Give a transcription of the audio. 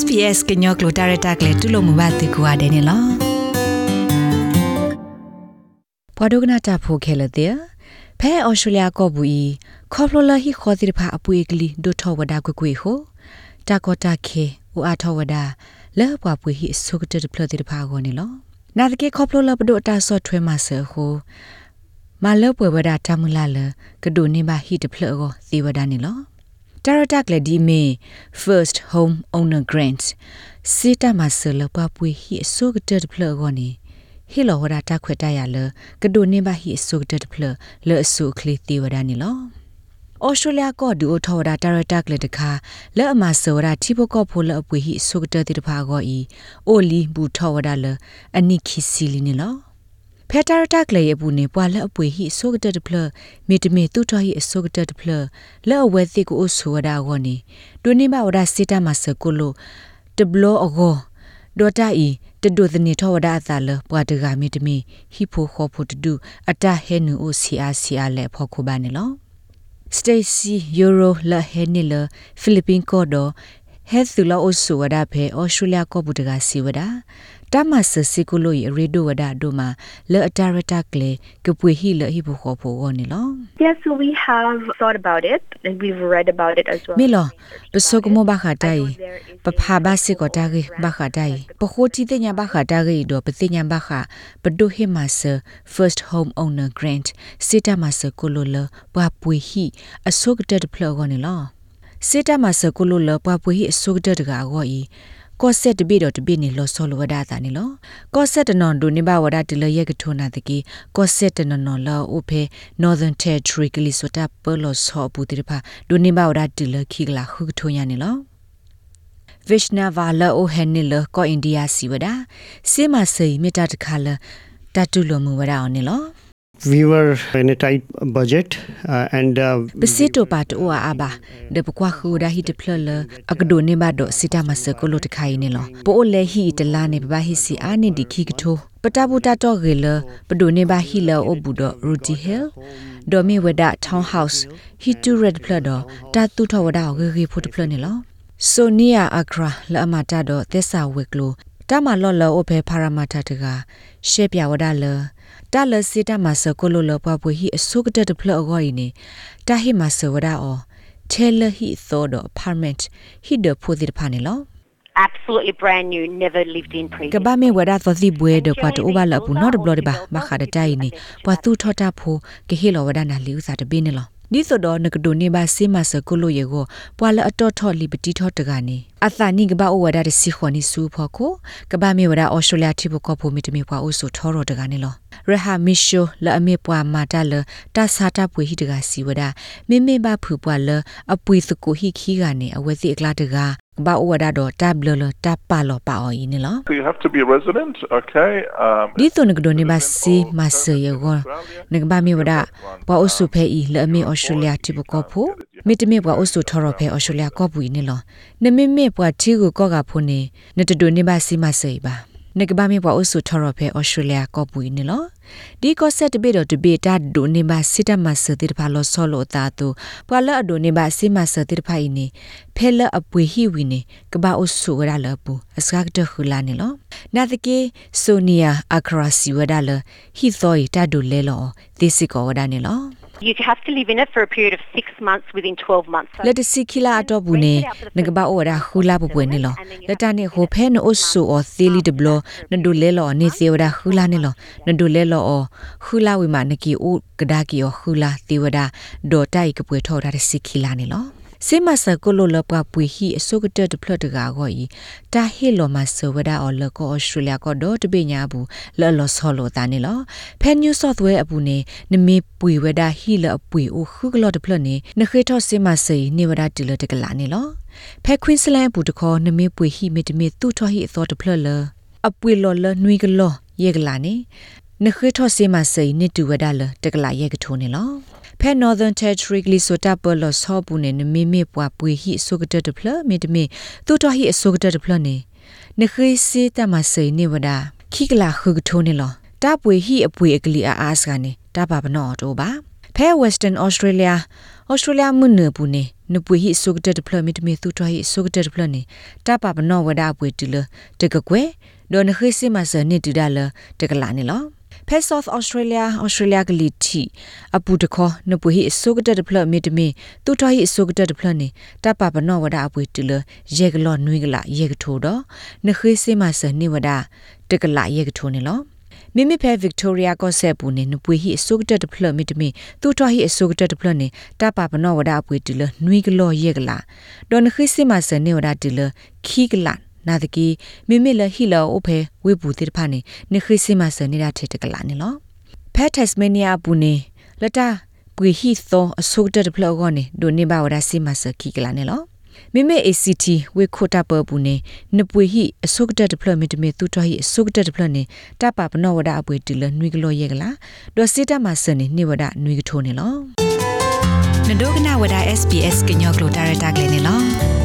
SPS ကညောကလိုတာရတာကလေတူလို့မဘာတေကွာတယ်နော်ပဒုကနာတာဖိုခဲလတဲ့ဖဲအော်စတြေးလျကောဘူးဤခေါဖလိုလာဟီခေါ်တိဖာအပွေကလီဒိုထောဝဒါကွကွေဟိုတာကောတာခေဦးအားထောဝဒါလဲပွားပွေဟီဆုကတဲ့ဖလတိဖာကိုနေလောနာတကေခေါဖလိုလာဘဒိုတာဆော့ထွဲမှာဆဟိုမလပွေဝဒါတမလာလကဒိုနေပါဟီတဖလကိုသေဝဒါနေလော တာရတက်လေဒီမေ first home owner grant စေတမဆလပပွေဟီအစုကတဲ့ဖလကောနေဟီလောဝဒတာခွတ်တရလကဒိုနေပါဟီအစုကတဲ့ဖလလဲအစုကလေးတီဝဒနေလောဩစတြေးလျကောဒူအထော်ဒါတာရတက်လေတခါလဲအမဆောရာတိဘကောဖိုလအပွေဟီစုကတဲ့တဖာကောဤအိုလီဘူထော်ဝဒါလအနိခိစီလီနေလော ဖက်တာတက်လေအပူနေပွာလက်အပွေဟိဆိုကတက်တဖလမေတမေတူတော်ဟိအဆိုကတက်တဖလလဲအဝဲသိကိုအဆိုဝဒါဂောနေဒုနေမဝဒါစစ်တမဆကုလိုတဘလောအဂောဒေါ်တာဤတဒုသနေထောဝဒါအသာလပွာတဂါမေတမေဟိဖိုခောဖိုတဒုအတဟဲနူအိုစီအာစီအာလဲဖောခုဘာနေလော Stacy Euro la henila Philippine ko do he thula osu wada phe Australia ko budaga si wada တမဆစီကုလို့ရရေဒိုဝဒဒိုမာလေအတာရတာကလေကပွေဟီလေဟိဘခေါ်ဖို့ဝနေလော Yes, so we have thought about it and we've read about it as well. မီလောပစကမဘခတိုင်ပဖာဘစီကတာဂိဘခတိုင်ပခိုတီတညာဘခတာဂိတော့ပတိညာဘခပဒုဟိမဆ first home owner grant စစ်တမဆကုလို့လပပွေဟီအစုကတက်ဖလောကနေလော စစ်တမဆကုလို့လပပွေဟီအစုကတက်တကာကောဤကော့ဆက်တပိတော့တပိနေလောဆောလဝဒတာနေလောကော့ဆက်တနွန်ဒိုနေဘဝဒတလရကထုနာတကီကော့ဆက်တနွန်နော်လောအိုဖေ Northern Territory ကလေးစတာပလောဆောဘူးတိဖာဒိုနေဘဝဒတလခိကလာခုထုညာနေလော Vishnava la o henil ko India siwada sema sei mita takhala tatulo mu wada onilo we were in a tight budget uh, and uh, besito pat o aba de pkwa khu da hi de phlal akdo ne ba do sita mas ko lo tkhai ne lo po le hi tala ne ba hi si a ne di khi ktho patabu ta to ge le pdo ne ba hi lo o bu do ruti hill do mi weda townhouse hi tu red phlal do ta tu tho wada ge ge phu de phlal ne lo sonia agra la amata do thesa weklo တမလော်လောအဖေဖာရမတာတကရှေပြဝဒါလ တာလစီတမဆကိုလိုလပပွေဟိအစုကတတဖလောအဂောဤနေတာဟိမဆဝဒါအောချဲလဟိသောဒအပါမန့်ဟိဒဖိုဒီဖာနေလော Absolutely brand new, never lived in က previously. ဘာမေဝဒါသောစီဘွေဒကွာတိုဘာလပူနော့ဘလော်ဒီဘာမခါဒတိုင်နေပွာသူထောတာဖိုကေဟီလောဝ ဒါနာလီဥစာတပိနေလောဒီဆိုတော့ငကဒိုနေပါစေမဆကုလို့ရေကိုပွာလအတော်ထော်လီပတီထော်တကနေအသနိကဘာဩဝဒါတစီခွန်နီဆူဖို့ကိုကဘာမေဝဒါအော်စတြေးလျတိဘကောဖိုမီတမီပွာအိုဆိုထော်ရတကနေလောရဟာမီရှိုလအမေပွာမာတလတဆာတပွေဟိတကစီဝဒါမေမေဘဖူပွာလအပွေစကိုဟိခီကနေအဝဲစီအကလာတက ဘာဩဝဒါတော့တပ်လလတပ်ပါလောပါအော်ဤနေလော So you have to be a resident, okay? Um, ဒီတုန်ကဒိုနေပါစီမဆယေကိုနကဘာမီဝဒပွာအုစုဖဲဤလအမေဩစတြေးလျတိဘကောဖိုမီတမေပွာအုစုထော်ရဖဲဩစတြေးလျကောပူနေလောနမေမေပွာချီကိုကောကဖို နေနတဒိုနေပါစီမဆေပါနကဘာမီပွာအုစုထော်ရဖဲဩစတြေးလျကောပူနေလောဒီကောဆက်တပိတော့တပိတာဒိုနေပါစစ်တမဆတိတဖာလောဆောလောတာတူပွာလအဒိုနေပါစီမဆတိတဖာဤနေဖဲလအပွေဟီဝီနေကဘာအုစုရလပူအစကတခူလာနေလောနာတကေဆိုနီယာအခရာစီဝဒါလဟီသောီတာဒူလဲလောဒီစီကောဝဒါနေလော You have to live in it for a period of six months within 12 months. So လက်တစီခီလာအတော့ဘူးနေငကဘာဩဒါခူလာပပွေနေလောလက်တနေဟိုဖဲနိုဆူအောသီလီဒဘလနဒူလဲလောနေစီဝဒါခူလာနေလောနဒူလဲလောခူလာဝီမာ နကီအိုကဒါကီယောခူလာတီဝဒါဒေါ်တိုက်ကပွေထော်ဒါစီခီလာနေလောစေမဆကိုလိုလပပွေဟီအစုကတက်တဖလတကာကိုဤတာဟီလိုမဆဝဒါအော်လကိုဩစတြေးလျကိုတော့တပိညာဘူးလော်လော်ဆော်လိုတာနေလောဖဲနယူးဆော့သဝဲအပူနေနမေပွေဝဒါဟီလအပွေအိုခုကလော်တဖလနေနခေထော့စေမဆေနေဝဒါတီလတကလာနေလောဖဲခွင်းစလန်ဘူးတခေါ်နမေပွေဟီမေတမေတူထော်ဟီအသောတဖလလအပွေလော်လနွီကလောယေကလာနေ နခေထော့စေမဆေနေတူဝဒါလတကလာယေကထိုးနေလောဖဲ Northern Territory ကလေးဆိုတာပလောဆောဘူးနေနမေမေပွားပွေဟိဆုကတတဖလမေတမေတူတော်ဟိအဆုကတတဖလနေနခိစီတမဆေနေဝဒခိကလာခုကထိုးနေလောတပွေဟိအပွေအကလီအားစကနေတပါပနောတော့ပါဖဲ Western Australia Australia မွနဘူးနေ နပွေဟိဆုကတဲ့ဒပလမီတမီသူထွားဟိဆုကတဲ့ဒပလနေတပပနောဝဒအပွေတီလတကကွယ်ဒေါ်နခိစီမဆနေတူဒါလတကလာနေလောဖက်ဆော့အော့စတြေးလျအော်စတြေးလျကလီတီအပူတခေါနပွေဟိဆုကတဲ့ဒပလမီတမီသူထွားဟိဆုကတဲ့ဒပလနေတပပနောဝဒအပွေတီလရေကလောနွေးကလာရေကထိုးတော့နခိစီမဆနေဝဒတကလာရေကထိုးနေလော မိမိဖဲဗစ်တိုးရီယာကိုဆက်ပူနေနပွေဟိအစုကတက်တဖလမီတမီတူထွားဟိအစုကတက်တဖလနေတပါပနောဝဒအပွေတီလနွီကလောယေကလာဒေါ်နခိစိမဆနေဝဒတီလခီကလာနာတကီမိမိလဟီလောအဖေဝေဘူးတိတဖာနေနခိစိမဆနေတာထေတကလာနေလောဖဲတက်စမေနီယာပူနေလတာပွေဟိသောအစုကတက်တဖလကောနေဒိုနေဘာဝဒစိမဆခီကလာနေလော မိမေ ACT ဝေခိုတာပပူနေနပွေဟိအစုကတက်ဒပလမီတမီသူတော်ဟိအစုကတက်ဒပလနေတပပနောဝဒအပွေတီလနွေကလောယေကလာဒေါ်စစ်တမဆနေနေဝဒနွေကထိုးနေလောနဒိုကနာဝဒ SPS ကညောကလိုတာရတာကလေးနေလော